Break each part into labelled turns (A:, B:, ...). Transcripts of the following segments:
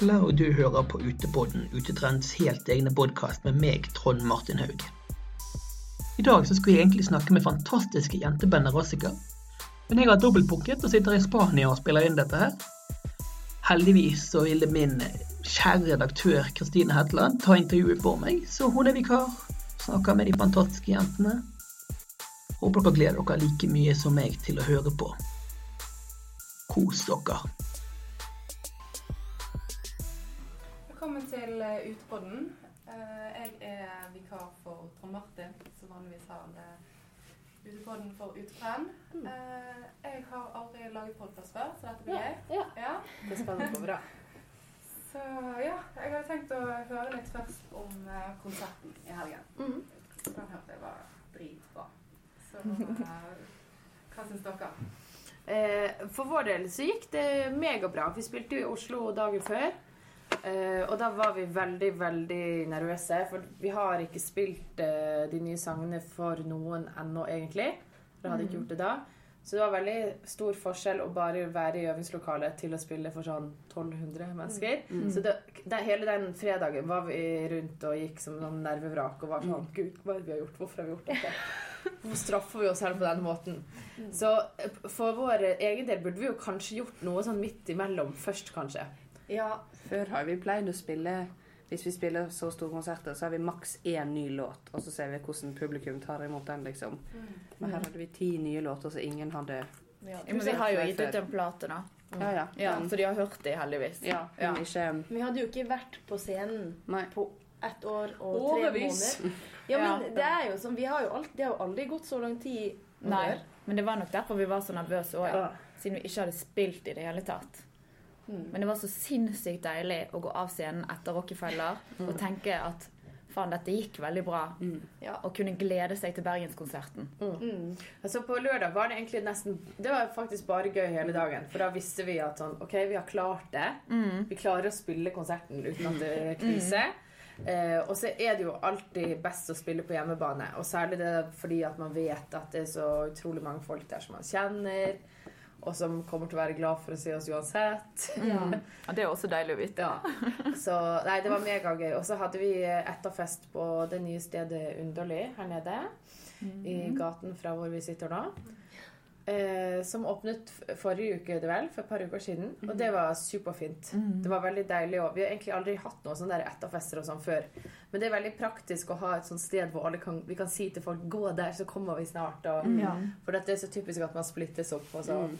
A: Hallo, du hører på Utepodden, Utetrends helt egne podkast med meg, Trond Martin Haug. I dag så skulle jeg egentlig snakke med fantastiske jentebandet Rassica, men jeg har dobbeltbooket og sitter i Spania og spiller inn dette her. Heldigvis så ville min kjære redaktør Kristine Hetland ta intervjuet for meg, så hun er vikar. Snakker med de fantastiske jentene. Håper dere gleder dere like mye som meg til å høre på. Kos dere.
B: Til Utepodden. Eh, jeg er vikar for Trond Martin, som vanligvis har Utepodden for Utetrend. Eh, jeg har aldri laget podkast før, så dette blir gøy.
C: Ja.
B: Ja.
C: Det er spennende og bra.
B: Så ja, jeg hadde tenkt å høre litt først om eh, konserten i helgen.
C: Mhm.
B: Den hørte jeg var dritbra. Så hva syns dere?
C: For vår del så gikk det megabra. Vi spilte jo i Oslo dagen før. Eh, og da var vi veldig, veldig nervøse. For vi har ikke spilt uh, de nye sangene for noen ennå, egentlig. For jeg hadde ikke gjort det da. Så det var veldig stor forskjell å bare være i øvingslokalet til å spille for sånn 1200 mennesker. Så det, det, hele den fredagen var vi rundt og gikk som noen nervevrak og var sånn Gud, hva er det vi har gjort? Hvorfor har vi gjort dette? Hvorfor straffer vi oss selv på den måten? Så eh, for vår egen del burde vi jo kanskje gjort noe sånn midt imellom først, kanskje.
D: Ja, før har vi pleid å spille Hvis vi spiller så store konserter, så har vi maks én ny låt, og så ser vi hvordan publikum tar imot den, liksom. Men her hadde vi ti nye låter, så ingen hadde
E: Ja, men vi har jo gitt ut en plate, da.
D: Ja, ja.
E: Ja,
D: Men-
E: Så de har hørt det, heldigvis.
D: ja,
E: Ja.
D: men ikke
F: Vi hadde jo ikke vært på scenen
D: Nei.
F: på ett år og tre
D: Årevis.
F: måneder. Ja, men
E: Ja.
F: det er jo sånn, vi har jo alt, Det har jo aldri gått så lang tid.
E: Nei, men det var nok derfor vi var så nervøse òg.
F: Ja.
E: Siden vi ikke hadde spilt i det hele tatt.
F: Mm.
E: Men det var så sinnssykt deilig å gå av scenen etter Rockefeller og tenke at faen, dette gikk veldig bra.
F: Ja.
E: Og kunne glede seg til bergenskonserten.
F: Mm.
C: Altså På lørdag var det egentlig nesten Det var faktisk bare gøy hele dagen. For da visste vi at sånn OK, vi har klart det. Vi klarer å spille konserten uten at det er krise. Eh, og så er det jo alltid best å spille på hjemmebane. Og særlig det fordi at man vet at det er så utrolig mange folk der som man kjenner. Og som kommer til å være glad for å se oss uansett.
F: Ja.
E: Og det er også deilig å vite.
C: Ja. Så nei, det var megagøy. Og så hadde vi etterfest på det nye stedet Underlig her nede. I gaten fra hvor vi sitter nå. Eh, som åpnet forrige uke, det vel, for et par uker siden. Og det var superfint. Det var veldig deilig. Og vi har egentlig aldri hatt noen sånne etterfester og sånn før. Men det er veldig praktisk å ha et sånt sted hvor alle kan, vi kan si til folk 'gå der, så kommer vi snart'. Og,
F: mm.
C: For dette er så typisk at man splittes opp. Og så eh,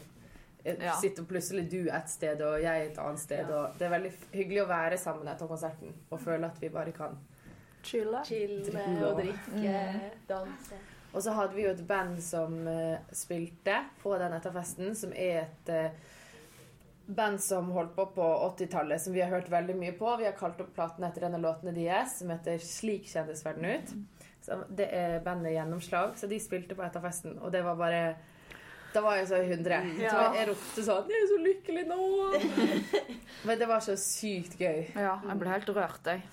E: Ja.
C: sitter plutselig du et sted og jeg et annet sted. Og det er veldig hyggelig å være sammen etter konserten og føle at vi bare kan.
F: Chille og drikke, danse.
C: Og så hadde vi jo et band som uh, spilte på den etterfesten, som er et uh, band som holdt på på 80-tallet, som vi har hørt veldig mye på. Vi har kalt opp platen etter en av låtene deres, som heter 'Slik kjennes verden ut'. Så det er bandet Gjennomslag, så de spilte på etterfesten, og det var bare da var jeg så i hundre.
F: Ja.
C: Så jeg ropte sånn 'Jeg er så lykkelig nå!' Men det var så sykt gøy
E: Ja, jeg ble helt rørt, jeg.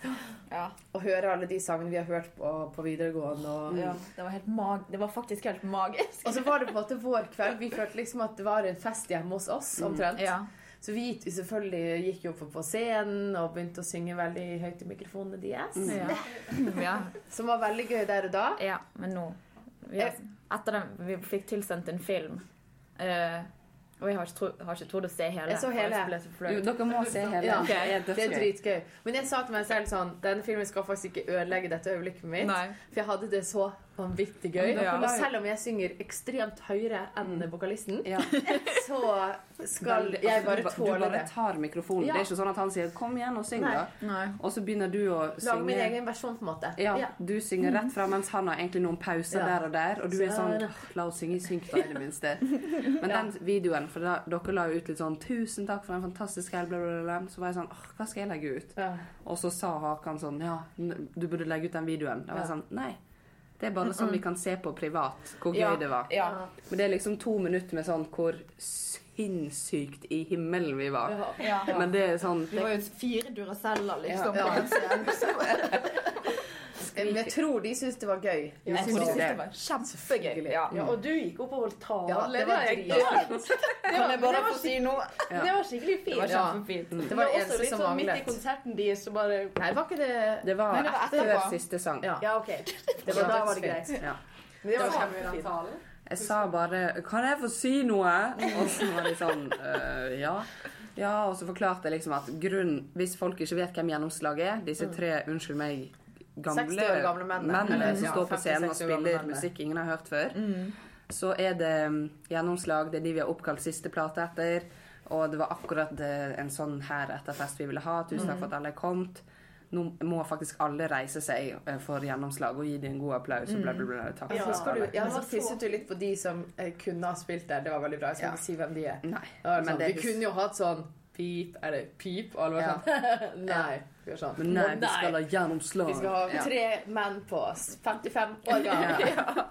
E: Ja.
C: å høre alle de sangene vi har hørt på på videregående. Og,
E: ja. Det var helt mag... Det var faktisk helt magisk.
C: Og så var det på en måte vår kveld. Vi følte liksom at det var en fest hjemme hos oss. omtrent.
E: Ja.
C: Så vi selvfølgelig gikk jo opp på scenen og begynte å synge veldig høyt i mikrofonene deres.
E: Ja. ja.
C: Som var veldig gøy der og da.
E: Ja, men nå vi har, Etter den vi fikk tilsendt en film uh, Og jeg har ikke, tro, har ikke trodd å se hele.
C: Jeg så hele.
D: Jo, dere må se hele.
C: Ja,
D: Det er
C: Det er dritgøy. Men jeg sa til meg selv sånn Denne filmen skal faktisk ikke ødelegge dette øyeblikket mitt.
E: Nei.
C: For jeg hadde det så vanvittig gøy.
E: Ja.
C: Og selv om jeg synger ekstremt høyere enn vokalisten,
D: Ja.
C: så skal jeg bare tåle det.
D: Du bare tar mikrofonen.
C: Ja.
D: Det er ikke sånn at han sier 'kom igjen og syng', da. Og så begynner du å
C: Lage min
D: synge.
C: egen versjon, på en måte.
D: Ja. Du synger rett fra, mens han har egentlig noen pauser
C: Ja.
D: der og der. Og du er sånn La oss synge i synk, da, i det minste. Men den videoen, for da, dere la jo ut litt sånn 'Tusen takk for en fantastisk helg', bla, bla, bla. Så var jeg sånn hva skal jeg legge ut? Og så sa Hakan sånn Ja, du burde legge ut den videoen. Da var jeg sånn Nei. Det er bare sånn vi kan se på privat hvor gøy
E: Ja.
D: det var.
E: Ja.
D: Men det er liksom to minutter med sånn hvor sinnssykt i himmelen vi var.
E: Ja.
D: Men det er sånn
E: Vi var jo fire Duraceller, liksom.
C: Ja.
E: på en scene.
C: Men jeg tror de syntes det var gøy.
F: Ja,
E: Jeg
F: tror
E: synes
C: syntes
E: det var kjempegøy. Ja.
F: Ja, og du gikk opp og holdt tale.
C: Ja, det var dritfint.
F: Kan jeg bare
E: få
F: få
E: si noe?
F: Det var skikkelig fint.
E: Det var
C: Ja.
E: kjempefint.
C: Det
F: Det
C: var
F: var
C: det eneste som
F: sånn midt i konserten deres, så bare
C: Nei, var ikke det
D: Det var
E: Nei, det var
D: etter
E: etterpå.
D: siste sang.
C: Ja.
F: Ja, OK.
C: Det var
F: da var det greit.
D: Ja.
F: Men det var kjempefint.
D: Jeg sa bare 'Kan jeg få si noe?' Og så var de sånn uh, ja. ja. Og så forklarte jeg liksom at grunn Hvis folk ikke vet hvem gjennomslaget er, disse tre, unnskyld meg, gamle,
C: 60 år gamle mennene.
D: mennene som
C: Ja,
D: står på scenen og
C: 60 år gamle
D: spiller musikk ingen har hørt før, så er det mm, Gjennomslag. Det er de vi har oppkalt siste plate etter. Og det var akkurat eh, en sånn her etter fest vi ville ha. Tusen takk for at alle er kommet. Nå må faktisk alle reise seg eh, for gjennomslag og gi dem en god applaus. Og bla, bla, bla. Takk
F: Ja,
C: du, ja, så tisset du litt på de som eh, kunne ha spilt der. Det var veldig bra. Jeg skal
D: Ja.
C: ikke si hvem de er.
D: Nei.
C: Det var
D: Men
C: sånn, vi kunne jo hatt sånn pip det pip, og alle var
D: Ja.
C: sånn Nei. Vi sånn
D: Men nei, vi skal ha gjennomslag.
C: Vi skal ha
D: Ja.
C: tre menn på oss. 55 år gamle.
D: Ja.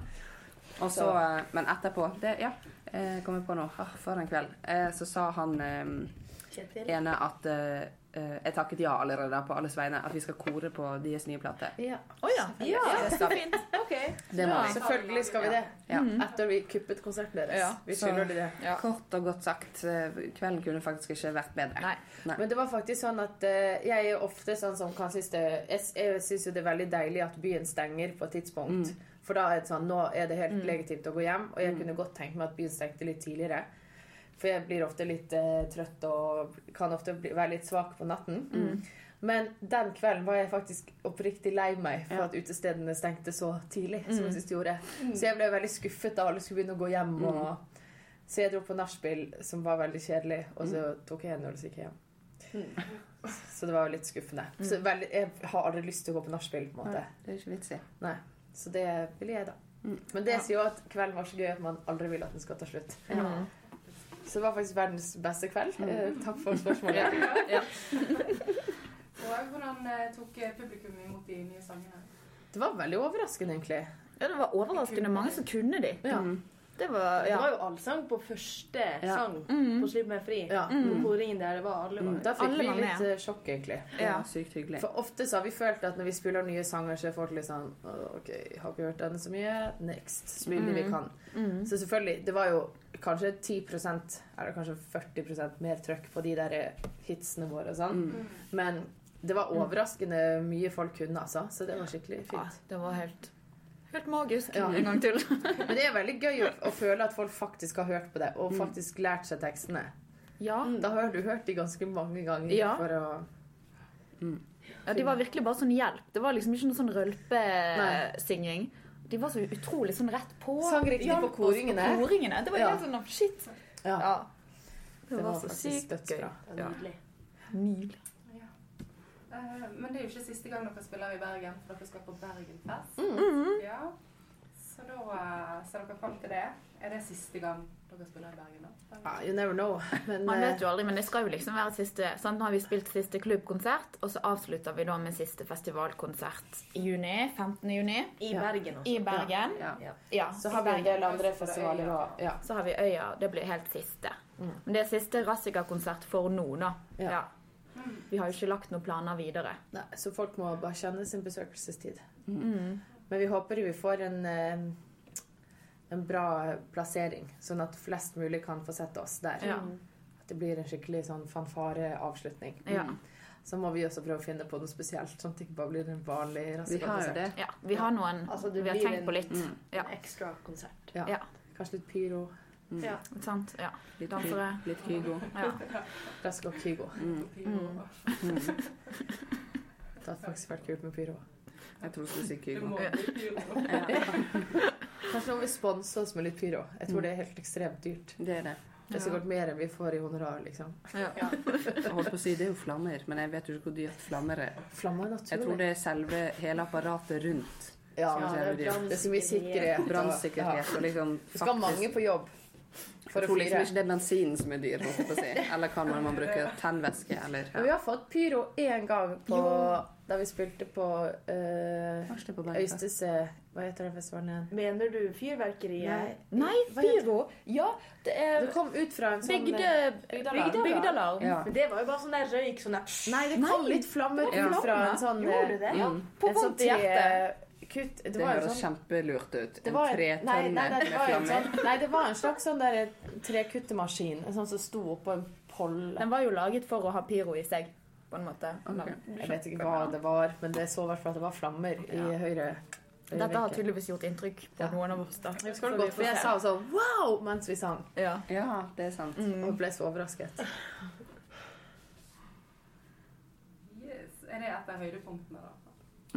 D: Og så, eh, men etterpå det, Ja, jeg kommer på nå. Ah, for en kveld. Eh, Så sa han eh, ene at eh, eh, Jeg takket ja allerede på alles vegne. At vi skal kore på deres nye plate.
C: Ja.
E: Oh, ja.
C: Ja,
E: det skal fint.
F: OK.
D: Det må vi.
C: Selvfølgelig skal vi det.
D: Ja.
C: Etter vi kuppet konserten deres.
E: Ja.
C: Vi
D: Så-
C: skylder de det.
E: Ja.
D: Kort og godt sagt, eh, kvelden kunne faktisk ikke vært bedre.
E: Nei.
C: Men det var faktisk sånn at eh, jeg er ofte sånn som kan synes det Jeg, syns jo det er veldig deilig at byen stenger på et tidspunkt. For da er det sånn Nå er det helt legitimt å gå hjem. Og jeg kunne godt tenkt meg at byen stengte litt tidligere. For jeg blir ofte litt eh, trøtt og kan ofte bli, være litt svak på natten. Men den kvelden var jeg faktisk oppriktig lei meg for
D: Ja.
C: at utestedene stengte så tidlig. som jeg synes de gjorde. Så jeg ble veldig skuffet da alle skulle begynne å gå hjem. Og, så jeg dro på nachspiel, som var veldig kjedelig, og så tok jeg en øl og så gikk hjem. Så det var jo litt skuffende. Så veldig, jeg har aldri lyst til å gå på nachspiel. på en måte.
D: Det er ikke vits i.
C: Nei. Så det ville jeg, da. Men det sier jo at kvelden var så gøy at man aldri vil at den skal ta slutt. Så det var faktisk verdens beste kveld. Mm. takk for spørsmålet.
B: Og hvordan eh, tok eh, publikum imot de nye sangene?
C: Det var veldig overraskende, egentlig.
E: Ja, det var overraskende mange som kunne de.
C: Ja.
E: Det var
F: Det
E: ja.
F: var jo allsang på første
D: Ja.
F: sang
E: Mm.
F: på Slipp meg fri.
C: Ja.
F: På koringen der det var alle var
C: Da fikk
E: Alle
C: vi litt
E: med.
C: eh, sjokk, egentlig.
D: Det
E: Ja.
D: sykt hyggelig.
C: For ofte så har vi følt at når vi spiller nye sanger, så er folk litt sånn OK, har ikke hørt denne så mye. Next. Spiller vi kan. Så selvfølgelig, det var jo kanskje 10% eller kanskje 40% mer trøkk på de der eh, hitsene våre og sånn. Men det var overraskende mye folk kunne, altså. Så det var skikkelig fint.
E: ja, det var helt, helt magisk
C: Ja.
E: en gang til.
C: Men det er veldig gøy å, å føle at folk faktisk har hørt på det, og faktisk lært seg tekstene.
E: Ja.
C: Da har du hørt de ganske mange ganger
E: Ja.
C: for å
E: ja, de var virkelig bare sånn hjelp. Det var liksom ikke noe sånn rølpesynging. De var så utrolig sånn rett på.
C: Sang riktig på
E: koringene.
C: koringene.
E: koringene. Det var
C: Ja.
E: helt sånn shit.
C: Ja.
E: Ja. Det,
C: Det
E: var,
C: var
E: så sykt gøy.
F: Det var nydelig.
E: Nydelig.
B: Eh, men det er jo ikke siste gang dere spiller i Bergen, for dere skal på Bergenfest.
E: Mhm.
B: Ja. Så da uh, ser dere fram til det. Er det siste gang dere spiller i Bergen, da?
C: Ja, you never know. Men
E: Man
C: eh,
E: vet jo aldri, men det skal jo liksom være siste sant? Nå har vi spilt siste klubbkonsert, og så avslutter vi da med siste festivalkonsert i juni. 15. juni.
F: I
C: Ja.
F: Bergen også.
E: I Bergen.
D: Ja.
E: Ja.
C: så har vi en del andre festivaler òg. Ja.
E: Så har vi Øya. Det blir helt siste. Men det er siste Rassica-konsert for nå, da.
C: Ja.
E: Ja. Vi har jo ikke lagt noen planer videre.
C: Nei, så folk må bare kjenne sin besøkelsestid.
E: Mm.
C: Men vi håper vi får en, eh, en bra plassering, sånn at flest mulig kan få sett oss der.
E: Ja.
C: At det blir en skikkelig sånn fanfare-avslutning.
E: Ja.
C: Så må vi også prøve å finne på noe spesielt, sånn at det ikke bare blir en vanlig
D: Vi har jo det.
E: ja. Vi har noen
F: Altså,
E: Vi har tenkt
F: en-
E: på litt.
D: Mm.
E: Ja.
F: En ekstra konsert.
C: Ja.
E: Ja.
C: Kanskje litt pyro.
F: Ja.
E: Sant? Ja.
D: Litt,
E: Dansere.
D: litt Kygo.
E: ja.
C: Rask og Kygo.
D: Mm.
E: Mm.
C: Det hadde faktisk vært kult med pyro.
D: Jeg tror du skulle si Kygo.
C: Kanskje noen vil sponse oss med litt pyro. Jeg tror det er helt ekstremt dyrt.
D: Det er det.
C: Det er sikkert mer enn vi får i honorar, liksom.
E: Ja.
D: Jeg holdt på å si det er jo flammer, men jeg vet jo ikke hvor dyrt flammer er.
C: Flammer er
D: Jeg tror det er selve hele apparatet rundt.
C: Ja,
F: det er
D: det er
C: så mye sikkerhet. og-
D: Brannsikkerhet og liksom
C: faktisk. Det skal mange på jobb for
D: Jeg tror liksom ikke det er bensinen som er dyr, si. Eller kan man, man bruke tennvæske, eller
C: Men vi har fått pyro én gang på, da vi spilte på eh,
D: det er på
C: Øystese Hva heter den festivalen igjen?
F: Mener du fyrverkeriet?
E: Nei,
C: Nei
E: pyro! Ja, det er
C: Det kom ut fra en sånn
E: Bygde,
C: Bygdealarm.
D: Ja.
F: Men det var jo bare sånn der røyk sånn der
C: Nei, det kom
E: Nei,
C: litt flammer ut fra en sånn
F: Gjorde det?
C: Ja,
E: På
C: en sånn
E: vondt hjerte.
C: Kutt. Det
D: Det høres
C: sånn
D: kjempelurt ut. En tretønne med
C: det var en
D: flammer.
C: sånn, nei, det var en slags sånn der trekuttemaskin. Sånn som sto oppå en polle.
E: Den var jo laget for å ha pyro i seg, på en måte.
D: Okay.
C: Jeg vet ikke hva det var, men det så i hvert fall at det var flammer i
E: Ja.
C: høyre
E: Dette har tydeligvis gjort inntrykk på
C: Ja.
E: noen av oss. da.
C: Jeg godt, for jeg sa sånn wow mens vi sang.
E: ja.
D: Ja, det er sant.
C: Og ble så overrasket.
B: Yes. Er det et av høydepunktene, da?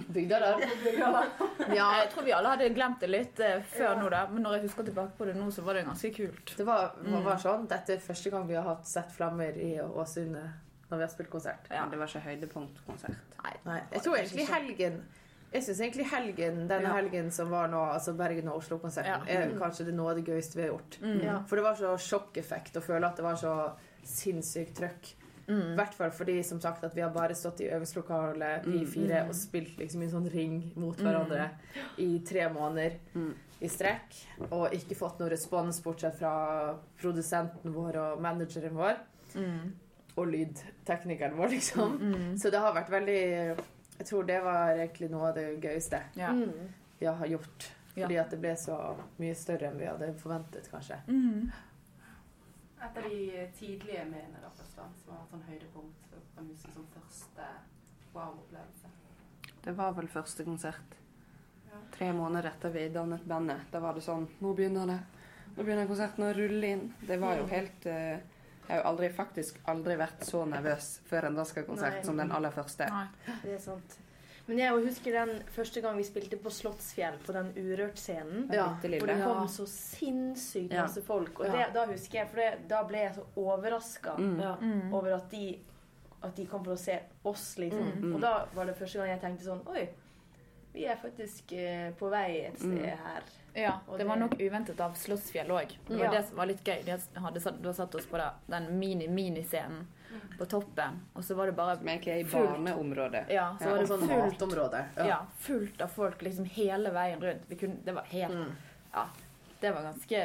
C: Bygdealarm. Ja,
E: Jeg tror vi alle hadde glemt det litt eh, før nå, da. Men når jeg husker tilbake på det nå, så var det ganske kult.
C: det var, var, var sånn. Dette er første gang vi har hatt sett flammer i Åsane når vi har spilt konsert.
E: Ja.
D: Men det var ikke høydepunktkonsert.
C: Nei, jeg tror egentlig helgen jeg synes egentlig helgen, denne
E: Ja.
C: helgen som var nå, altså Bergen og Oslo-konserten,
E: Ja.
C: er kanskje det noe av det gøyeste vi har gjort.
E: Mm.
F: Ja.
C: For det var så sjokkeffekt å føle at det var så sinnssykt trøkk. I
E: Mm.
C: hvert fall fordi som sagt at vi har bare stått i øvingslokalet, vi
D: Mm.
C: fire, og spilt liksom i en sånn ring mot hverandre i tre måneder
D: Mm.
C: i strekk. Og ikke fått noe respons bortsett fra produsenten vår og manageren vår.
E: Mm.
C: Og lydteknikeren vår, liksom.
E: Mm.
C: Så det har vært veldig Jeg tror det var egentlig noe av det gøyeste
E: Ja.
F: Mm.
C: vi har gjort.
E: Ja.
C: Fordi at det ble så mye større enn vi hadde forventet, kanskje.
E: Mm.
B: Et av de tidlige mediene da, først, som har vært sånn høydepunkt. på Kan huske som første wow-opplevelse?
D: Det var vel første konsert.
B: Ja.
D: Tre måneder etter vi dannet bandet. Da var det sånn Nå begynner det. Nå begynner konserten å rulle inn. Det var jo helt uh, Jeg har jo aldri, faktisk aldri vært så nervøs før en Raska-konsert som den aller første.
E: Nei.
F: Det er sant. Men jeg husker den første gang vi spilte på Slottsfjell, på den Urørt-scenen.
C: Ja,
F: Hvor det kom så sinnssykt
D: Ja.
F: masse folk. Og det, da husker jeg, for det, da ble jeg så overraska
D: Mm.
E: Mm.
F: over at de, at de kom for å se oss, liksom.
D: Mm.
F: Og da var det første gang jeg tenkte sånn Oi, vi er faktisk eh, på vei et sted
D: Mm.
F: her.
E: Ja, det var nok uventet av Slottsfjell òg. Det var
F: Ja.
E: det som var litt gøy. De hadde satt, hadde satt oss på den mini-miniscenen på toppen, og så var det bare
D: Som egentlig er i barneområdet.
E: Ja, så
D: Ja.
E: var det
C: sånn
E: fullt,
C: område.
E: ja, fullt av folk liksom hele veien rundt. Vi kunne, det var helt
C: Mm.
E: Ja. Det var ganske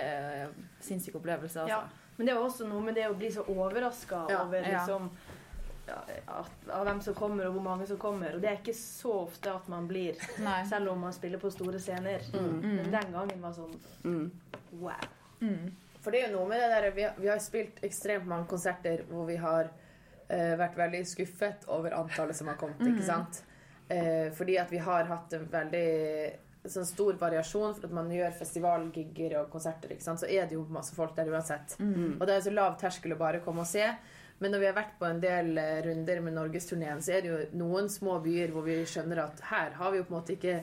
E: uh, sinnssyk opplevelse, altså.
F: Ja. Men det var også noe med det å bli så overraska
C: Ja.
F: over liksom ja, at, av hvem som kommer, og hvor mange som kommer. Og det er ikke så ofte at man blir,
E: Nei.
F: selv om man spiller på store scener.
C: Mm.
F: Men den gangen var sånn
D: Mm.
F: wow.
E: Mm.
C: For det er jo noe med det der Vi har, vi har spilt ekstremt mange konserter hvor vi har eh, vært veldig skuffet over antallet som har kommet, ikke sant? Eh, fordi at vi har hatt en veldig sånn stor variasjon, for at man gjør festivalgigger og konserter, ikke sant? så er det jo masse folk der uansett.
E: Mm.
C: Og det er så lav terskel å bare komme og se. Men når vi har vært på en del eh, runder med Norgesturneen, så er det jo noen små byer hvor vi skjønner at her har vi jo på en måte ikke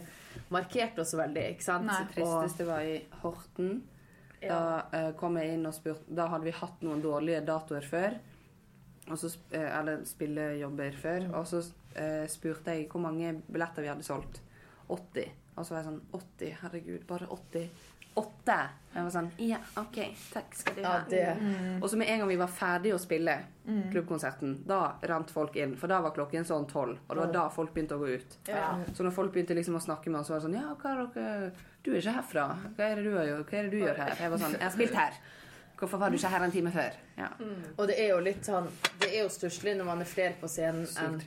C: markert oss veldig, ikke sant?
E: Nei.
D: Det tristeste var i Horten. Da
F: Ja.
D: eh, kom jeg inn og spurte Da hadde vi hatt noen dårlige datoer før. Så, eh, eller spillejobber før. Og så eh, spurte jeg hvor mange billetter vi hadde solgt. 80. Og så var jeg sånn 80, herregud, bare 80. Åtte! Jeg var sånn Ja, OK, takk skal du
C: ja,
D: ha.
C: det,
D: Og så med en gang vi var ferdige å spille klubbkonserten, da rant folk inn. For da var klokken sånn tolv, og det var da folk begynte å gå ut.
F: Ja.
D: Så når folk begynte liksom å snakke med oss, så var det sånn Ja, hva er dere Du er ikke herfra. Hva er det du, gjør? Hva er det du gjør her? Jeg var sånn Jeg har spilt her. Hvorfor var du ikke her en time før? Ja.
C: Og det er jo litt sånn Det er jo stusslig når man er flere på scenen enn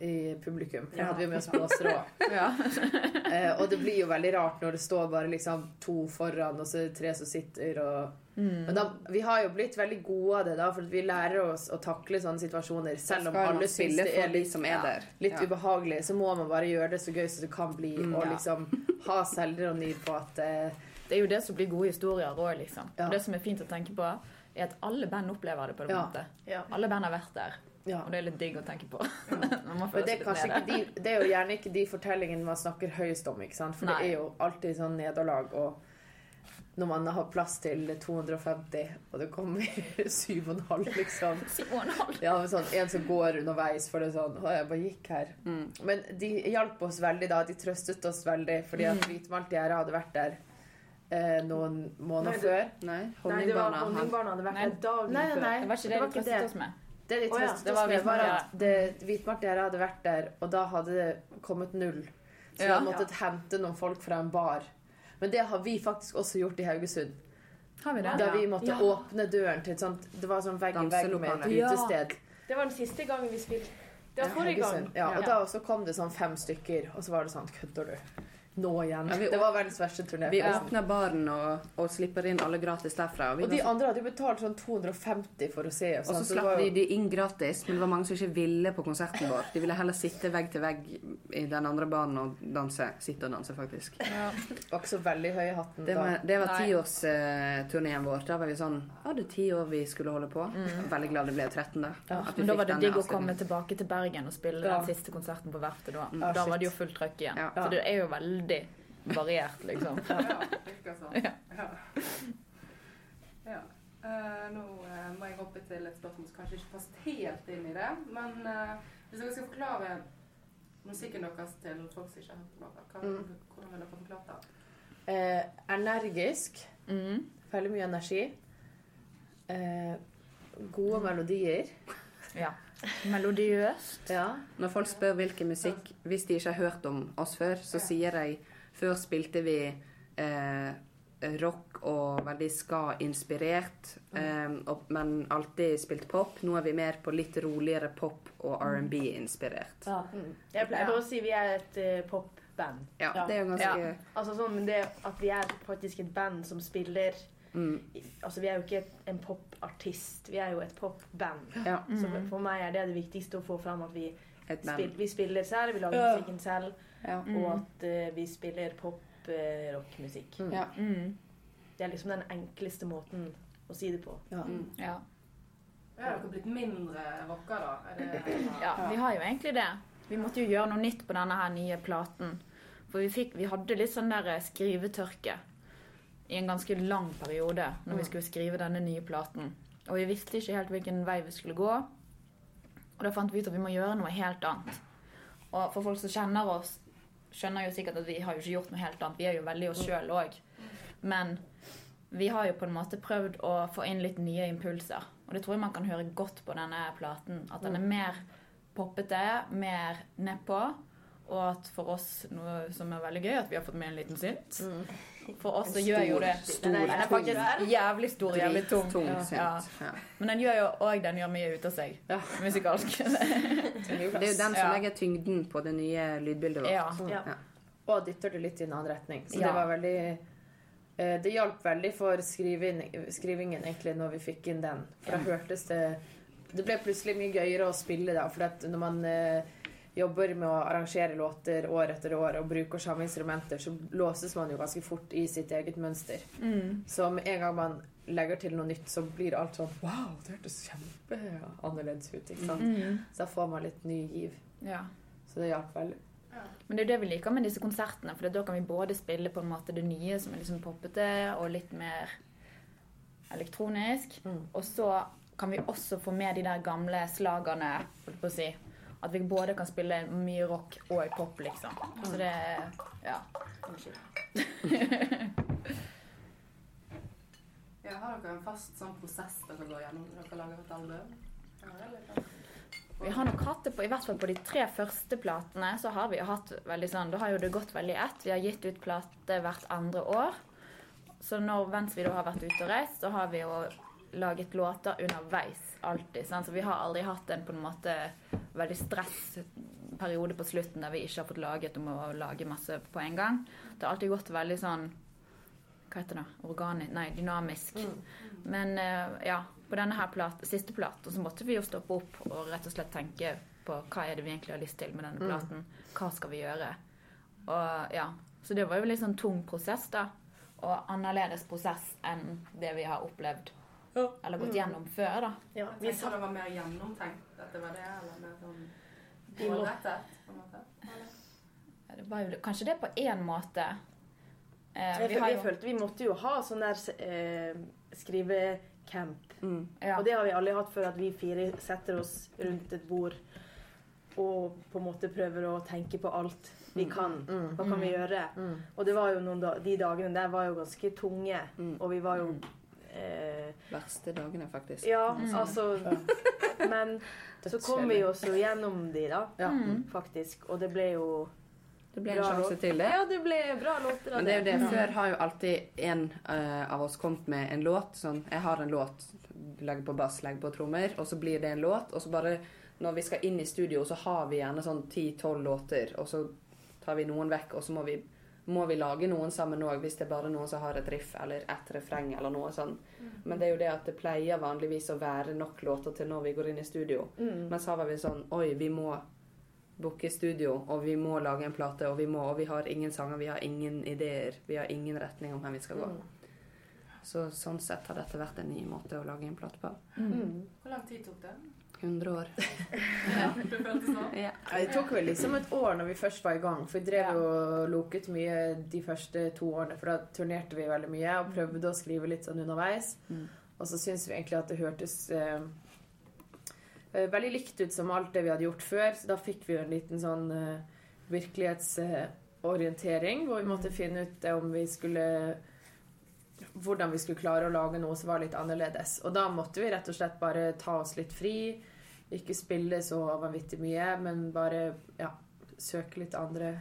C: i publikum. For
D: Ja.
C: hadde vi med oss blåsere òg.
E: Ja.
C: Eh, og det blir jo veldig rart når det står bare liksom to foran, og så er det tre som sitter og
E: Mm.
C: Men da, vi har jo blitt veldig gode av det, da, for vi lærer oss å takle sånne situasjoner. Selv om alle syns det er litt,
D: som er
C: litt ubehagelig, så må man bare gjøre det så gøy som det kan bli,
D: Mm,
C: og liksom ha selvironi på at eh,
E: Det er jo det som blir gode historier òg, liksom.
C: Ja.
E: Og det som er fint å tenke på, er at alle band opplever det på en
C: Ja.
E: måte.
F: Ja.
E: Alle band har vært der,
C: ja.
E: og det er litt digg å tenke på.
C: Det er, de, det er jo gjerne ikke de fortellingene man snakker høyest om? For
E: Nei.
C: det er jo alltid sånn nederlag og når man har plass til 250, og det kommer 7,5, liksom.
E: Si å, en halv.
C: Ja, sånn, En som går underveis, for det er sånn Å, jeg bare gikk her.
D: Mm.
C: Men de hjalp oss veldig da. De trøstet oss veldig, fordi at Hvitmalt gjerde hadde vært der eh, noen måneder
F: Nei, det-
C: før.
D: Nei, honningbarna. han-
F: hadde vært der dagen
C: Nei, nei,
F: før.
C: nei.
E: Det var ikke det,
C: Det var ikke
E: trøstet oss med.
C: Det de
F: ja,
C: trøstet
E: det
C: oss
E: var
C: med, var at Hvitmalt hadde vært der, og da hadde det kommet null. Så vi
E: Ja.
C: hadde måttet hente noen folk fra en bar. Men det har vi faktisk også gjort i Haugesund.
E: Har vi det?
C: Da vi måtte
F: Ja.
C: åpne døren til et sånt Det var sånn vegg i vegg med et utested.
F: Det var den siste gangen vi spilte. Det var forrige gang.
C: Ja, og da også kom det sånn fem stykker, og så var det sånn Kødder du? Nå igjen.
D: Ja, vi-
C: det var verdens verste turné.
D: Vi åpner baren og, og slipper inn alle gratis derfra. Og, vi
C: Og de
D: var
C: andre hadde jo betalt sånn 250 for å se.
D: og så
C: så det
D: slapp
C: var jo-
D: de inn gratis, men det var mange som ikke ville på konserten vår. De ville heller sitte vegg til vegg i den andre baren og danse. Sitte og danse, faktisk.
C: var ikke så veldig høy i hatten
D: Det
C: da.
D: var, det var tiårsturneen vår. Da var vi sånn Hadde ti år vi skulle holde på. Veldig glad det ble 13, da.
C: Ja.
E: Men da var det digg å komme tilbake til Bergen og spille
C: Ja.
E: den siste konserten på Verftet da.
C: Ja,
E: da var det jo fullt trøkk igjen.
D: Ja.
E: Så det er jo veldig variert, liksom.
B: Ja, virker sånn.
E: Ja.
B: Ja. Eh, nå uh, må jeg hoppe til et spørsmål som kanskje ikke passer helt inn i det. Men uh, hvis dere skal forklare musikken deres til folk som ikke har hørt på dere,
C: Mm.
B: hvordan vil dere forklare det?
C: Eh, energisk.
E: Mm.
C: Veldig mye energi. Eh, gode melodier.
E: Ja. Melodiøst.
C: Ja.
D: Når folk spør hvilken musikk Hvis de ikke har hørt om oss før, så
B: Ja.
D: sier de Før spilte vi eh, rock og veldig ska-inspirert, eh, men alltid spilt pop. Nå er vi mer på litt roligere pop og R&B-inspirert.
F: Ja.
C: Mm.
F: Jeg pleier bare å si vi er et uh, popband.
D: Ja,
C: Ja.
D: det er jo ganske
F: Altså sånn, men det at vi er faktisk et band som spiller
D: mm,
F: Altså vi er jo ikke en popartist, vi er jo et popband.
D: Ja,
F: Så for, for meg er det det viktigste å få fram at vi,
D: et
F: spil, vi spiller selv, vi lager
C: Ja.
F: musikken selv,
D: Ja.
F: og at uh, vi spiller pop-rockmusikk.
C: Mm.
D: Ja.
E: Mm.
F: Det er liksom den enkleste måten å si det på.
C: Ja.
D: Mm.
E: Ja.
B: Er dere blitt mindre rocka, da? Er det,
E: ja, vi har jo egentlig det. Vi måtte jo gjøre noe nytt på denne her nye platen. For vi, fikk, vi hadde litt sånn der skrivetørke i en ganske lang periode når vi skulle skrive denne nye platen. Og vi visste ikke helt hvilken vei vi skulle gå. Og da fant vi ut at vi må gjøre noe helt annet. Og for folk som kjenner oss, skjønner jo sikkert at vi har jo ikke gjort noe helt annet. Vi er jo veldig oss sjøl òg. Men vi har jo på en måte prøvd å få inn litt nye impulser. Og det tror jeg man kan høre godt på denne platen. At den er mer poppete, mer nedpå. Og at for oss, noe som er veldig gøy, at vi har fått med en liten synt. For oss så gjør jo det
D: stor,
E: Den er, den er
D: tung.
E: faktisk jævlig stor, jævlig tung.
D: Tung
E: Ja.
D: Ja.
E: Men den gjør jo òg den gjør mye ut av seg.
C: Ja.
E: Musikalsk.
D: Det er jo den som
E: Ja.
D: legger tyngden på det nye lydbildet vårt.
E: ja.
F: Ja.
C: Og dytter det litt i en annen retning. Så
E: Ja.
C: det var veldig eh, Det hjalp veldig for skriving, skrivingen egentlig når vi fikk inn den. For da hørtes det Det ble plutselig mye gøyere å spille da. For at når man eh, jobber med å arrangere låter år etter år og bruker samme instrumenter, så låses man jo ganske fort i sitt eget mønster.
E: Mm.
C: Så med en gang man legger til noe nytt, så blir alt sånn Wow, det hørtes kjempeannerledes ut. ikke sant?
E: Mm.
C: Så da får man litt ny giv.
E: ja.
C: Så det hjalp veldig.
E: Men det er det vi liker med disse konsertene. For da kan vi både spille på en måte det nye som er liksom poppete, og litt mer elektronisk.
C: Mm.
E: Og så kan vi også få med de der gamle slagene, holdt på å si. At vi både kan spille mye rock og pop, liksom. Så det Ja.
B: Ja, har dere en fast sånn prosess dere går gjennom når dere lager et album? Ja.
E: Vi har nok hatt det på, i hvert fall på de tre første platene, så har vi jo hatt veldig sånn, da har jo det gått veldig ett. Vi har gitt ut plate hvert andre år. Så når, mens vi da har vært ute og reist, så har vi jo laget låter underveis alltid. Sant? Så vi har aldri hatt en på en måte veldig stressperiode på slutten der vi ikke har fått laget om å lage masse på en gang. Det har alltid gått veldig sånn Hva heter det? Organisk Nei, dynamisk. Men eh, ja, på denne her plat, siste platen så måtte vi jo stoppe opp og rett og slett tenke på hva er det vi egentlig har lyst til med denne platen. Hva skal vi gjøre? Og ja, Så det var jo litt sånn tung prosess, da. Og annerledes prosess enn det vi har opplevd eller gått gjennom før, da.
F: Ja, vi satt
B: det var mer gjennomtenkt, at det var det, eller mer sånn målrettet, på en måte.
E: Ja, Det var jo kanskje det på én måte. Eh, vi jo
F: følte vi måtte jo ha sånn der eh, skrivecamp.
D: Mm.
E: ja.
F: Og det har vi aldri hatt før, at vi fire setter oss rundt et bord og på en måte prøver å tenke på alt vi kan.
C: Mm.
F: Hva kan vi gjøre?
C: Mm.
F: Og det var jo noen da, de dagene der var jo ganske tunge,
D: Mm.
F: og vi var jo eh,
D: Verste dagene, faktisk.
F: Ja,
E: Mm.
F: altså Men så kom vi oss jo gjennom de, da,
C: Ja.
E: Mm.
F: faktisk. Og det ble jo
D: Det ble en
F: Bra
D: sjanse til det.
F: Ja, det ble bra låter av
D: Men det er jo det.
F: Ja.
D: Før har jo alltid en uh, av oss kommet med en låt. Sånn, jeg har en låt, legger på bass, legger på trommer, og så blir det en låt. Og så bare når vi skal inn i studio, så har vi gjerne sånn 10-12 låter, og så tar vi noen vekk, og så må vi, må vi lage noen sammen òg, hvis det er bare noen som har et riff eller et refreng eller noe sånn. Men det er jo det at det pleier vanligvis å være nok låter til når vi går inn i studio.
F: Mm.
D: Men så var vi sånn Oi, vi må booke studio, og vi må lage en plate, og vi må Og vi har ingen sanger, vi har ingen ideer, vi har ingen retning om hvor vi skal gå.
F: Mm.
D: Så sånn sett har dette vært en ny måte å lage en plate på.
F: Mm.
B: Hvor lang tid tok det?
D: 100 år.
B: Ja, det.
D: Ja.
C: Ja, Det tok vel liksom et år når vi først var i gang. For vi drev jo og loket mye de første to årene. For da turnerte vi veldig mye og prøvde å skrive litt sånn underveis.
D: Mm.
C: Og så syntes vi egentlig at det hørtes eh, eh, veldig likt ut som alt det vi hadde gjort før. Så da fikk vi jo en liten sånn eh, virkelighetsorientering hvor vi måtte finne ut eh, om vi skulle hvordan vi skulle klare å lage noe som var litt annerledes. Og da måtte vi rett og slett bare ta oss litt fri. Ikke spille så vanvittig mye, men bare ja, søke litt andre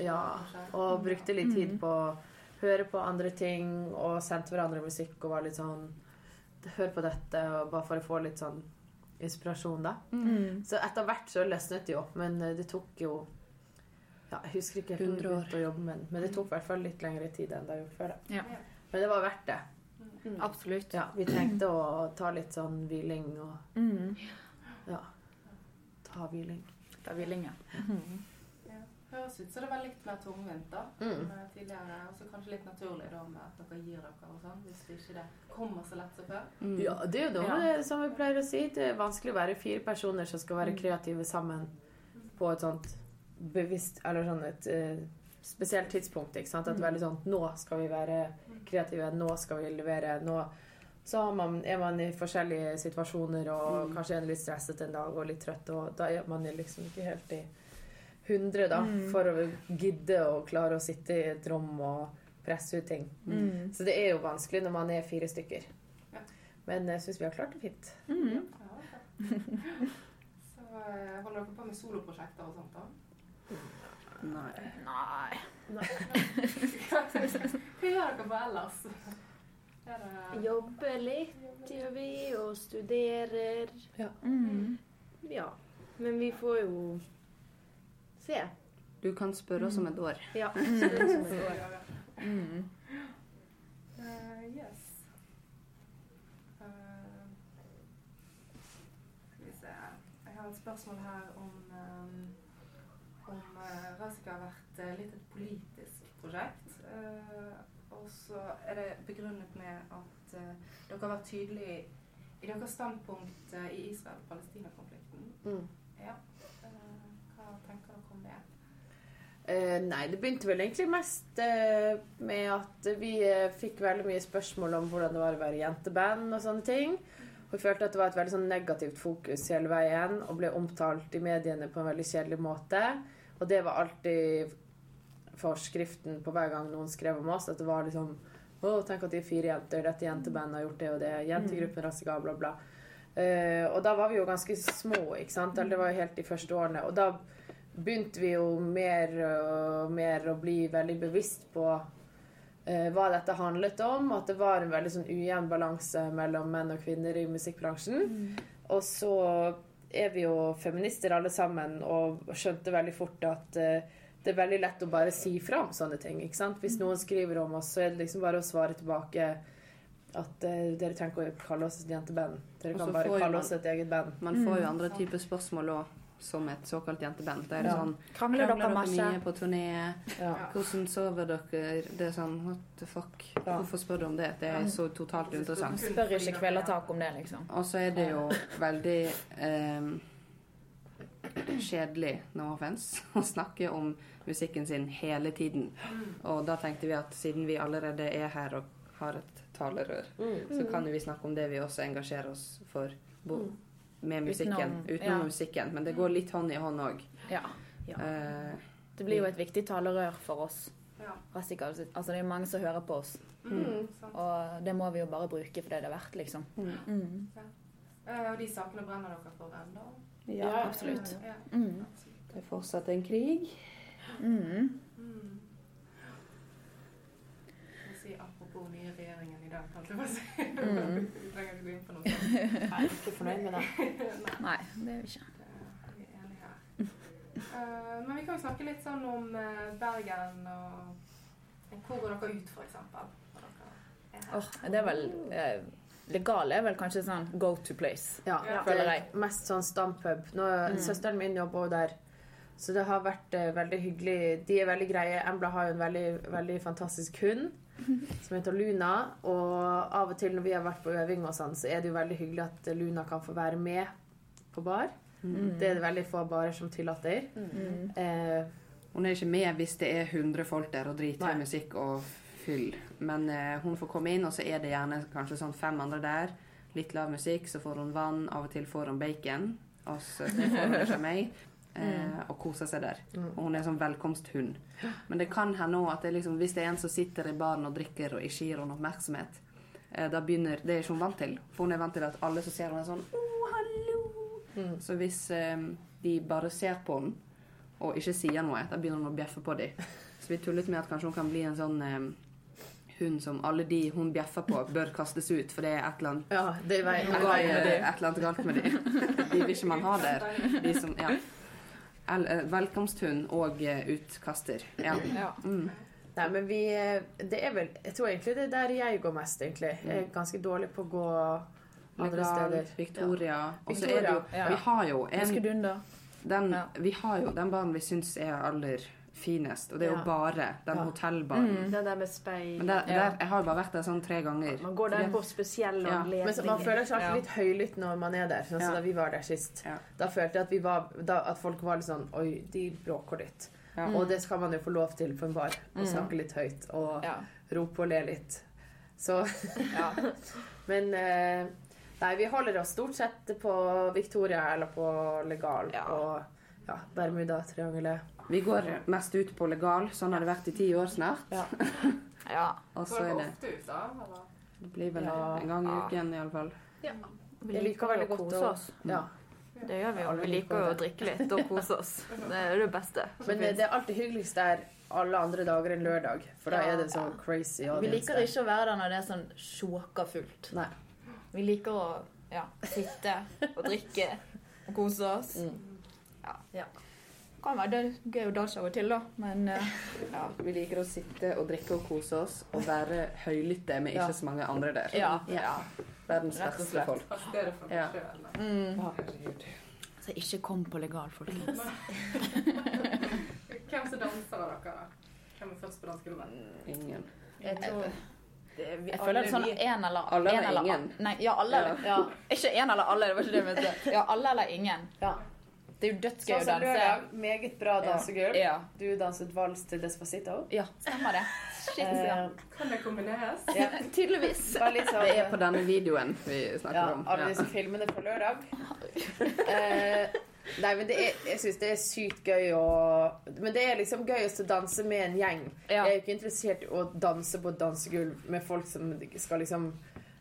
C: Ja. Og brukte litt tid på å høre på andre ting og sendte hverandre musikk og var litt sånn Hør på dette, og bare for å få litt sånn inspirasjon, da.
E: Mm.
C: Så etter hvert så løsnet det jo, men eh, det tok jo ja, Jeg husker ikke helt
D: 100 jeg
C: begynte å jobbe med den, men det tok i hvert fall litt lengre tid enn det har gjort før. Da.
E: Ja.
C: Men det var verdt det.
E: Absolutt.
C: Ja, vi trengte å ta litt sånn hviling og
E: Mm.
C: ja, ta hviling.
E: Da vil ingen.
B: Ja. Høres ut som det var litt mer tungvint da,
C: Mm.
B: enn eh, tidligere. Og så kanskje litt naturlig da med at dere gir dere og sånn, hvis det ikke det kommer så lett som før.
D: Mm.
C: Ja, det er jo noe
E: Ja.
C: det som vi pleier å si. Det er vanskelig å være fire personer som skal være kreative sammen på et sånt bevisst Eller sånn et eh, spesielt tidspunkt. ikke sant? At det er veldig sånn Nå skal vi være kreative. Nå skal vi levere. Nå så har man, er man i forskjellige situasjoner og
D: Mm.
C: kanskje er litt stresset en dag og litt trøtt, og da er man liksom ikke helt i hundre da,
E: Mm.
C: for å gidde å klare å sitte i et rom og presse ut ting.
E: Mm.
C: Så det er jo vanskelig når man er fire stykker.
B: Ja.
C: Men jeg syns vi har klart det fint.
E: Mm.
B: Ja, okay. Så eh, holder dere på med soloprosjekter og sånt da?
D: Nei.
E: Nei.
B: Hva gjør dere på ellers? Er det
F: Jobber litt, gjør vi, og studerer.
E: Mm.
F: Ja. Men vi får jo se.
D: Du kan spørre oss om et år.
F: Ja. Et år.
E: Mm.
B: Eh, yes. Eh, skal vi se. Jeg har et spørsmål her om Rasika har vært eh, litt et politisk prosjekt. Eh, og så er det begrunnet med at eh, dere har vært tydelige i deres standpunkt i Israel-Palestina-konflikten.
C: Mm.
B: Ja. Eh, hva tenker dere om det?
C: Eh, nei, det begynte vel egentlig mest eh, med at vi eh, fikk veldig mye spørsmål om hvordan det var å være jenteband og sånne ting. Og vi følte at det var et veldig sånn negativt fokus hele veien og ble omtalt i mediene på en veldig kjedelig måte. Og det var alltid forskriften på hver gang noen skrev om oss, at det var liksom Å, tenk at de er fire jenter, dette jentebandet har gjort det og det, jentegruppen Rassiga, bla, bla. Uh, og da var vi jo ganske små, ikke sant? Eller det var jo helt de første årene. Og da begynte vi jo mer og mer å bli veldig bevisst på eh, hva dette handlet om. At det var en veldig sånn ujevn balanse mellom menn og kvinner i musikkbransjen. Og så er vi jo feminister alle sammen og skjønte veldig fort at eh, det er veldig lett å bare si fra om sånne ting. ikke sant? Hvis noen skriver om oss, så er det liksom bare å svare tilbake at uh, dere trenger ikke å kalle oss et jenteband. Dere kan bare kalle
D: man-
C: oss et eget band.
D: Man får jo andre typer spørsmål òg, som et såkalt jenteband. Da er det
C: Ja.
D: sånn
E: Krangler dere
D: mye
E: masse?
D: på turné?
C: Ja.
D: Hvordan sover dere? Det er sånn What the fuck?
C: Ja.
D: Hvorfor spør du om det? Det er så totalt interessant.
E: Spør ikke Kvelertak om det, liksom.
D: Og så er det jo veldig eh, kjedelig, no offense, å snakke om musikken sin hele tiden. Og da tenkte vi at siden vi allerede er her og har et talerør, så kan jo vi snakke om det vi også engasjerer oss for bo, med musikken.
E: Utenom,
D: Utenom,
E: ja.
D: musikken. Men det går litt hånd i hånd òg.
E: Ja.
D: Eh,
E: Det blir jo et viktig talerør for oss.
B: Ja.
E: Altså, det er mange som hører på oss.
B: Mm. sant.
E: Og det må vi jo bare bruke for det det er verdt, liksom. Mm.
B: Eh, og de sakene brenner dere for ennå?
C: Ja,
E: absolutt.
B: Ja,
E: Mm.
B: absolutt.
D: Det er fortsatt en krig.
E: Mm.
B: Mm. Jeg si apropos nye regjeringen i dag, kanskje. Bare si.
E: Mm.
B: Vi trenger ikke gå inn på noe.
C: sånt. Nei, ikke fornøyd med det.
E: Nei, det er vi ikke.
B: Det- Vi er enige her. Uh, men vi kan jo snakke litt sånn om eh, Bergen og Hvor går dere ut, her?
E: Åh, det er vel eh, Legale er vel kanskje sånn go to place.
C: Ja,
B: Ja.
E: Føler
C: er
E: jeg.
C: mest sånn stampub. Nå, Søsteren min jobber jo der, så det har vært eh, veldig hyggelig. De er veldig greie. Embla har jo en veldig, veldig fantastisk hund som heter Luna. Og av og til når vi har vært på øving og sånn, så er det jo veldig hyggelig at Luna kan få være med på bar. Det er det veldig få barer som tillater. Eh,
D: Hun er ikke med hvis det er 100 folk der og driter
C: i
D: musikk og fyll. Men eh, hun får komme inn, og så er det gjerne kanskje sånn fem andre der. Litt lav musikk, så får hun vann. Av og til får hun bacon. Og så får hun ikke meg. Eh, og koser seg der. Og hun er en sånn velkomsthund. Men det kan hende også at det liksom, hvis det er en som sitter i baren og drikker og ikke gir henne oppmerksomhet, eh, da begynner Det er ikke hun vant til. For hun er vant til at alle som ser henne, er sånn Å, hallo! Så hvis eh, de bare ser på henne og ikke sier noe, da begynner hun å bjeffe på dem. Så vi tullet med at kanskje hun kan bli en sånn eh, hund som alle de hun bjeffer på, bør kastes ut, for det er et eller annet
C: ja, det er
D: noe
C: vei.
D: galt med de. Et eller annet galt med dem. De vil ikke man ha der. De som, ja. Eh, velkomsthund og eh, utkaster. Ja.
E: Ja.
D: Mm.
C: Nei, men vi eh, Det er vel Jeg tror egentlig det er der jeg går mest, egentlig. Jeg er ganske dårlig på å gå andre steder.
D: Victoria. Og så er det jo
E: Ja.
D: Vi har jo en den,
E: Ja.
D: Vi har jo den banen vi syns er aller finest, og det er jo bare den
C: Ja.
D: hotellbaren.
C: Den der med speil
D: Men der, der, jeg har bare vært der sånn tre ganger.
C: Man går der på spesielle
D: Ja.
C: anledninger. Men man føler seg alltid litt høylytt når man er der. Sånn som
D: Ja.
C: da vi var der sist.
D: Ja.
C: Da følte jeg at, vi var, da, at folk var litt sånn Oi, de bråker litt.
D: Ja.
C: Og det skal man jo få lov til på en bar. Å snakke litt høyt og
E: Ja.
C: rope og le litt. Så
E: ja.
C: Men eh, Nei, vi holder oss stort sett på Victoria eller på Legal
E: Ja.
C: og ja, Bermuda-triangelet.
D: Vi går mest ut på legal. Sånn har det vært i ti år snart.
C: Ja.
E: ja.
D: Og så er det
B: ofte ut, da? Eller?
D: Det blir vel
C: Ja.
D: en gang i
E: Ja.
D: uken, iallfall.
E: Vi
C: Jeg liker veldig
E: å kose oss.
C: Ja.
E: Det gjør vi jo. Vi
C: liker
E: liker jo å drikke litt og kose oss. Det er det beste.
C: Men eh, det er alltid hyggeligst der alle andre dager enn lørdag. For da er det så crazy
E: Vi liker ikke å være der når det er sånn sjåka fullt.
C: Nei.
E: Vi liker å ja, sitte og drikke og kose oss.
C: Mm.
E: Ja.
C: Ja.
E: Kan være det er gøy å danse av og til, da, men uh,
D: Ja, vi liker å sitte og drikke og kose oss og være høylytte med
C: Ja.
D: ikke så mange andre der.
E: ja.
C: Ja.
E: ja.
D: Verdens verste
E: folk.
D: folk.
B: Pass dere for
D: Ja.
B: dere sjøl.
E: Mm.
D: Så
E: Så ikke kom på legal, folkens.
B: Hvem som danser av dere. Hvem er først på dansegulvet?
D: Ingen.
C: Jeg tror det er vi
E: Jeg føler det er sånn
C: en
E: én eller
D: Alle
E: en
D: eller
E: eller
D: ingen.
E: Nei, ja, alle.
D: Ja.
E: Ja. Ikke én eller alle, det var ikke det jeg mente. Ja, alle eller ingen.
C: Ja.
E: Det er jo dødsgøy
C: Sånn
E: å
C: som
E: danse.
C: lørdag. Meget bra dansegulv.
E: Ja.
C: Du danset vals til Despacito.
E: ja, stemmer det. Shit,
C: Eh,
E: ja.
B: Kan det kombineres?
C: ja.
E: Tydeligvis.
C: Sånn
D: Det er på denne videoen vi snakker
C: ja,
D: om.
C: alle
D: Ja.
C: disse filmene på lørdag. Eh, nei, men det er, jeg syns det er sykt gøy å Men det er liksom gøy å danse med en gjeng.
E: Ja.
C: Jeg er jo ikke interessert i å danse på et dansegulv med folk som skal liksom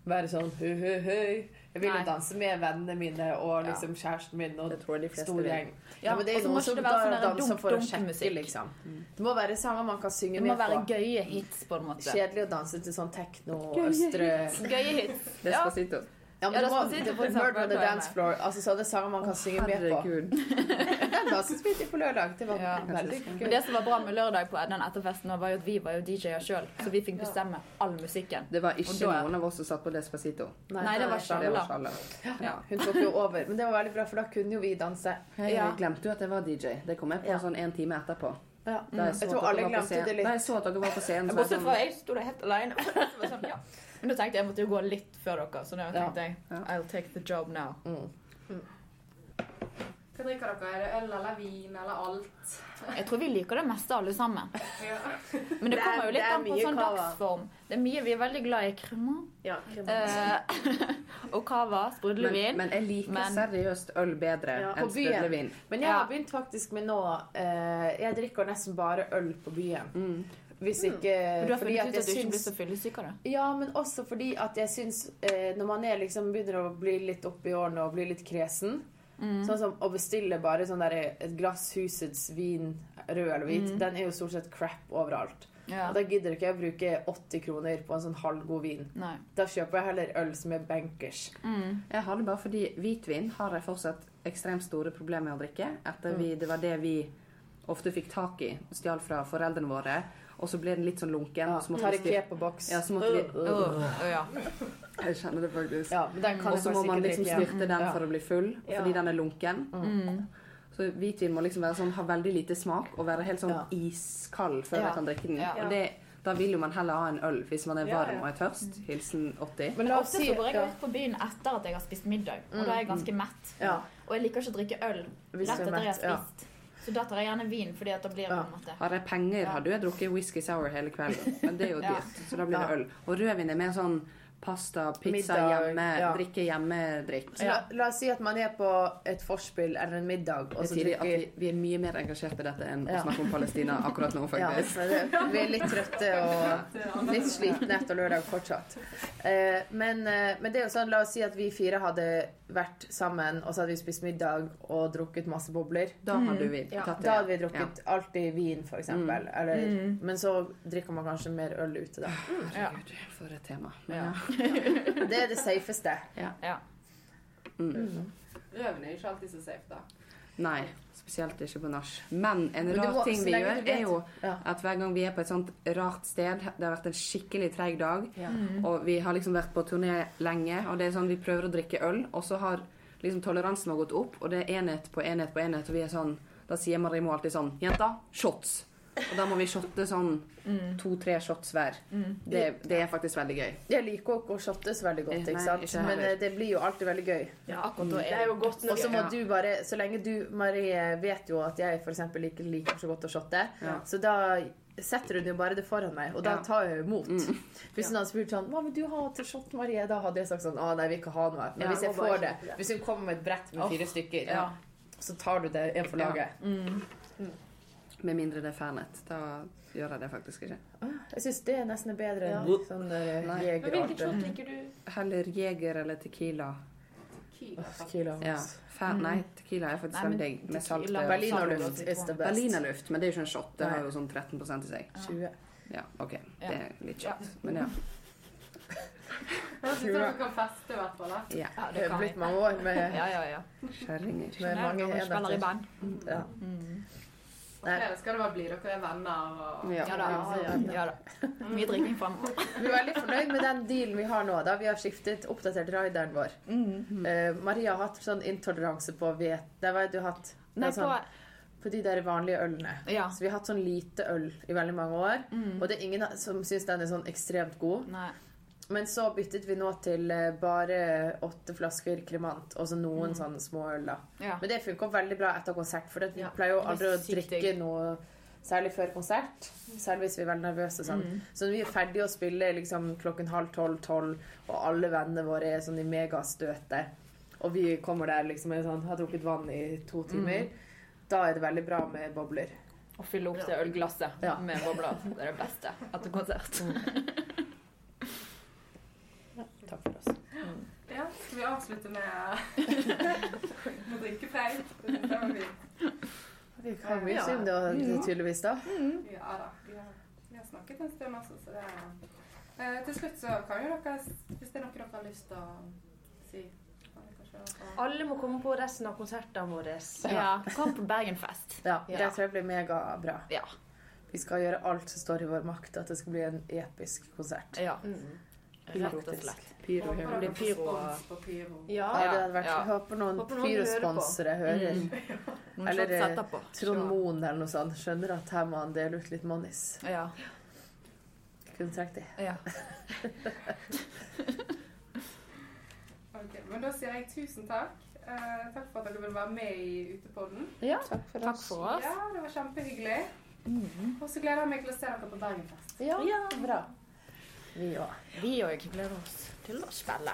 C: være sånn høy, høy, høy. Jeg vil jo danse med vennene mine og liksom kjæresten min og
D: Det
C: stor gjeng.
E: Ja,
C: Ja, men det er
E: så
C: noen som
E: det sånn
C: danser for å sjekke,
E: musikk.
C: liksom. Det må være sanger man kan synge
E: Det må være
C: på.
E: gøye hits, på en måte.
C: Kjedelig å danse til sånn tekno, østre
E: Gøye hits. Ja.
D: Despacito.
C: Ja, men
E: Ja,
C: det var
E: for
C: Murder on the Dance Floor. Altså sånne sanger man kan synge med på.
D: Herregud.
C: Den dansen spilte vi på lørdag. Det var
E: Ja.
C: veldig
E: Men det som var bra med lørdag på den etterfesten, var jo at vi var jo DJ-er sjøl, så vi fikk bestemme all musikken.
D: Det var ikke
E: da-
D: noen av oss som satt på Despacito.
E: Nei, det var
D: Det var Sjalla.
E: Ja.
C: Hun tok jo over. Men det var veldig bra, for da kunne jo vi danse.
D: Jeg glemte jo at jeg var DJ. Det kom jeg på
C: Ja.
D: sånn en time etterpå.
C: Ja.
D: Jeg,
C: Jeg tror alle glemte det litt.
D: Da jeg så at dere var på scenen,
E: Bortsett fra
D: sånn
E: jeg sto der helt alene. Det sånn, ja. Men da tenkte jeg jeg måtte jo gå litt før dere, så da tenkte jeg I'll take the job now.
C: Mm.
B: Hva drikker dere? Er det øl eller vin eller alt?
E: Jeg tror vi liker det meste alle sammen.
B: Ja.
E: Men det,
C: Det er-
E: kommer jo litt an på sånn
C: kava.
E: dagsform. Det er mye vi er veldig glad i krema
C: Ja,
E: Eh, og cava, sprudlevin.
D: men jeg liker
E: Men-
D: seriøst øl bedre
C: Ja,
D: enn sprudlevin.
C: Men jeg har begynt faktisk med nå eh, Jeg drikker nesten bare øl på byen.
D: Mm.
C: Hvis ikke
E: mm. du har funnet ut at du ikke blir så fyllesyk av det?
C: Ja, men også fordi at jeg syns eh, Når man er liksom begynner å bli litt oppi i årene og bli litt kresen, Sånn som å bestille bare sånn der, et glass husets vin, rød eller hvit, den er jo stort sett crap overalt.
E: Ja.
C: Og da gidder ikke jeg å bruke 80 kroner på en sånn halvgod vin.
E: Nei.
C: Da kjøper jeg heller øl som er bankers.
D: Jeg har det bare fordi hvitvin har jeg fortsatt ekstremt store problemer med å drikke. Etter vi, Det var det vi ofte fikk tak i, stjal fra foreldrene våre. Og så ble den litt sånn lunken.
C: Ja,
D: så måtte
C: tar
D: vi
C: ikke på boks.
D: ja, så måtte vi
E: Åh, ja.
D: Jeg kjenner det faktisk.
C: Ja,
D: Og så må man liksom
C: drikke.
D: styrte den for å bli full,
C: Ja.
D: fordi den er lunken.
E: Mm.
D: Så hvitvin må liksom være sånn, ha veldig lite smak og være helt sånn
C: Ja.
D: iskald før
E: Ja.
D: jeg kan drikke den.
E: Ja.
D: Og det, da vil jo man heller ha en øl hvis man er varm og er tørst. Hilsen 80.
C: Men la oss
E: Ofte
C: si
E: så går jeg
C: ja,
E: ut på byen etter at jeg har spist middag, og da er jeg ganske mett.
C: ja,
E: Og jeg liker ikke å drikke øl
C: Hvis
E: rett
C: du er
E: etter jeg har spist. ja. Så da tar jeg gjerne vin, fordi at da blir det
C: Ja.
E: på en måte
D: Har jeg penger, hadde jeg drukket whisky sour hele kvelden. Men det er jo
E: Ja.
D: dyrt, så da blir det øl. Og rødvin er mer sånn pasta, pizza
C: Middag,
D: hjemme,
C: ja.
D: drikke hjemme-drikk.
C: La, la oss si at man er på et forspill eller en middag, og så
D: vi, vi er mye mer engasjert i dette enn å snakke om Palestina akkurat nå, faktisk.
C: Ja, det, Vi er litt trøtte og litt slitne etter lørdag fortsatt. Eh, men, eh, men det er jo sånn, la oss si at vi fire hadde vært sammen, og så hadde vi spist middag og drukket masse bobler.
D: Da hadde vi
C: Ja,
D: tatt det.
C: da hadde vi drukket alltid vin, for eksempel.
D: Mm.
C: Eller, Men så drikker man kanskje mer øl ute, da.
E: Ja.
D: For et tema.
E: Ja.
D: ja.
C: Det er det safeste.
E: ja.
B: Røven er ikke alltid så safe, da.
D: Nei, spesielt ikke på nach. Men en
C: Men
D: rar
C: må-
D: ting vi gjør, er jo
C: Ja.
D: at hver gang vi er på et sånt rart sted Det har vært en skikkelig treig dag,
C: Ja.
D: og vi har liksom vært på turné lenge, og det er sånn vi prøver å drikke øl, og så har liksom toleransen har gått opp, og det er enhet på enhet på enhet, og vi er sånn Da sier Marimo alltid sånn Jenta, shots! Og da må vi shotte sånn to-tre shots hver. Det, det er faktisk veldig gøy.
C: Jeg liker også ikke å shotte så veldig godt, ikke sant?
D: nei, ikke
C: men eh, det blir jo alltid veldig gøy.
E: ja, akkurat da
B: Det
E: er
B: jo godt
C: Og så må du bare Så lenge du, Marie, vet jo at jeg eksempel ikke liker så godt å shotte,
D: Ja.
C: så da setter hun jo bare det foran meg, og da tar jeg imot. Mm. Hvis hun hadde spurt sånn 'Hva vil du ha til shot, Marie?' Da hadde jeg sagt sånn 'Å, nei, vi vil ikke ha noe'. Men
D: Ja,
C: hvis jeg får det. Hvis hun kommer med et brett med fire stykker,
E: Ja.
C: så tar du det en for
D: Ja.
C: laget.
D: Med mindre det er Fernet. Da gjør jeg det faktisk ikke.
C: Jeg syns det er nesten bedre enn
B: Ja.
C: sånn jegerart.
B: Hvilken shot liker du?
D: Heller Jeger eller Tequila.
B: Tequila.
C: Oh, tequila
D: Ja. Fer Nei, Tequila er faktisk
E: Nei,
D: veldig digg. Med salt.
C: Berlinerluft is the best.
D: Berlinerluft, men det er jo ikke en shot. Det har jo sånn 13 i seg.
C: 20.
D: Ja, OK. Det er litt shot. Men ja.
B: Jeg syns dere kan feste, i hvert fall.
D: ja.
E: Ja,
C: Det
E: det
C: er blitt mange år med,
E: Ja, ja, ja.
D: Kjerringer.
C: med mange
E: spiller i
C: enheter.
E: band.
C: Ja.
B: På fredag skal det bare bli dere er venner og
D: Ja.
E: Ja da. Ja, da. Mye drikking fremover.
C: Vi er veldig fornøyd med den dealen vi har nå. da Vi har skiftet, oppdatert rideren vår. Eh, Maria har hatt sånn intoleranse på vet... Det har du hatt. Det
E: Nei,
C: er sånn,
E: på
C: på de der vanlige ølene.
E: Ja.
C: Så vi har hatt sånn lite øl i veldig mange år. Og det er ingen som syns den er sånn ekstremt god.
E: Nei.
C: Men så byttet vi nå til eh, bare åtte flasker kremant og så noen sånne små øl. da
E: Ja.
C: Men det funka veldig bra etter konsert, for vi
B: Ja,
C: pleier jo aldri å drikke noe særlig før konsert. Særlig hvis vi er veldig nervøse. Sånn.
E: Mm.
C: Så når vi er ferdige å spille liksom, klokken halv tolv, tolv, og alle vennene våre er sånn i megastøtet, og vi kommer der liksom og sånn, har drukket vann i to timer,
E: Mm.
C: da er det veldig bra med bobler.
E: Å fylle opp det ølglasset
C: Ja.
E: med bobler. Det er det beste etter konsert.
C: Takk for oss.
B: Ja, skal vi avslutte med å drikke feil? Det var fint.
C: Vi har mye om det, tydeligvis, da.
B: Ja da. Vi har, vi har snakket en stund altså, så det er eh, Til slutt så kan jo dere, hvis det er noe dere har lyst til å si kan
F: Alle må komme på resten av konsertene våre.
E: Ja. Kom på Bergenfest.
C: Ja,
F: Ja.
C: Det tror jeg blir megabra.
E: Ja.
C: Vi skal gjøre alt som står i vår makt, at det skal bli en episk konsert.
E: ja.
F: Mm.
E: Rett og slett.
D: Pyro
B: Håper
E: blir pyro
B: på pyro.
F: Ja.
C: Ja, det hadde vært,
E: Ja.
C: Håper noen
F: Håper noen hører
C: Eller. Trond Moen eller noe sånt. Skjønner at her må han dele ut litt monis.
E: Ja.
C: Kunne trengt de.
E: ja.
B: Ok, men da sier jeg tusen takk. Eh, takk for at dere ville være med i Utepodden.
C: Ja, takk for
E: Takk for oss.
B: Ja, det var kjempehyggelig. Og så gleder jeg meg til å se dere på Bergenfest.
C: Ja, bra. Vi òg.
E: Òg gleder oss til å spille.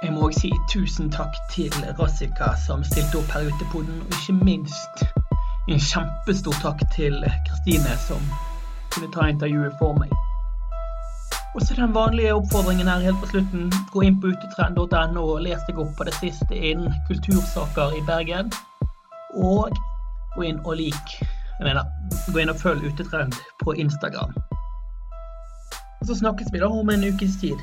A: Jeg må også si tusen takk til Rassika som stilte opp her ute på den, og ikke minst en kjempestor takk til Kristine som kunne ta intervjuet for meg. Og så den vanlige oppfordringen her helt på slutten. Gå inn på utetrend.no og les deg opp på det siste innen kultursaker i Bergen. Og gå inn og lik. Jeg mener, gå inn og følg Utetrend på Instagram. Og så snakkes vi da om en ukes tid.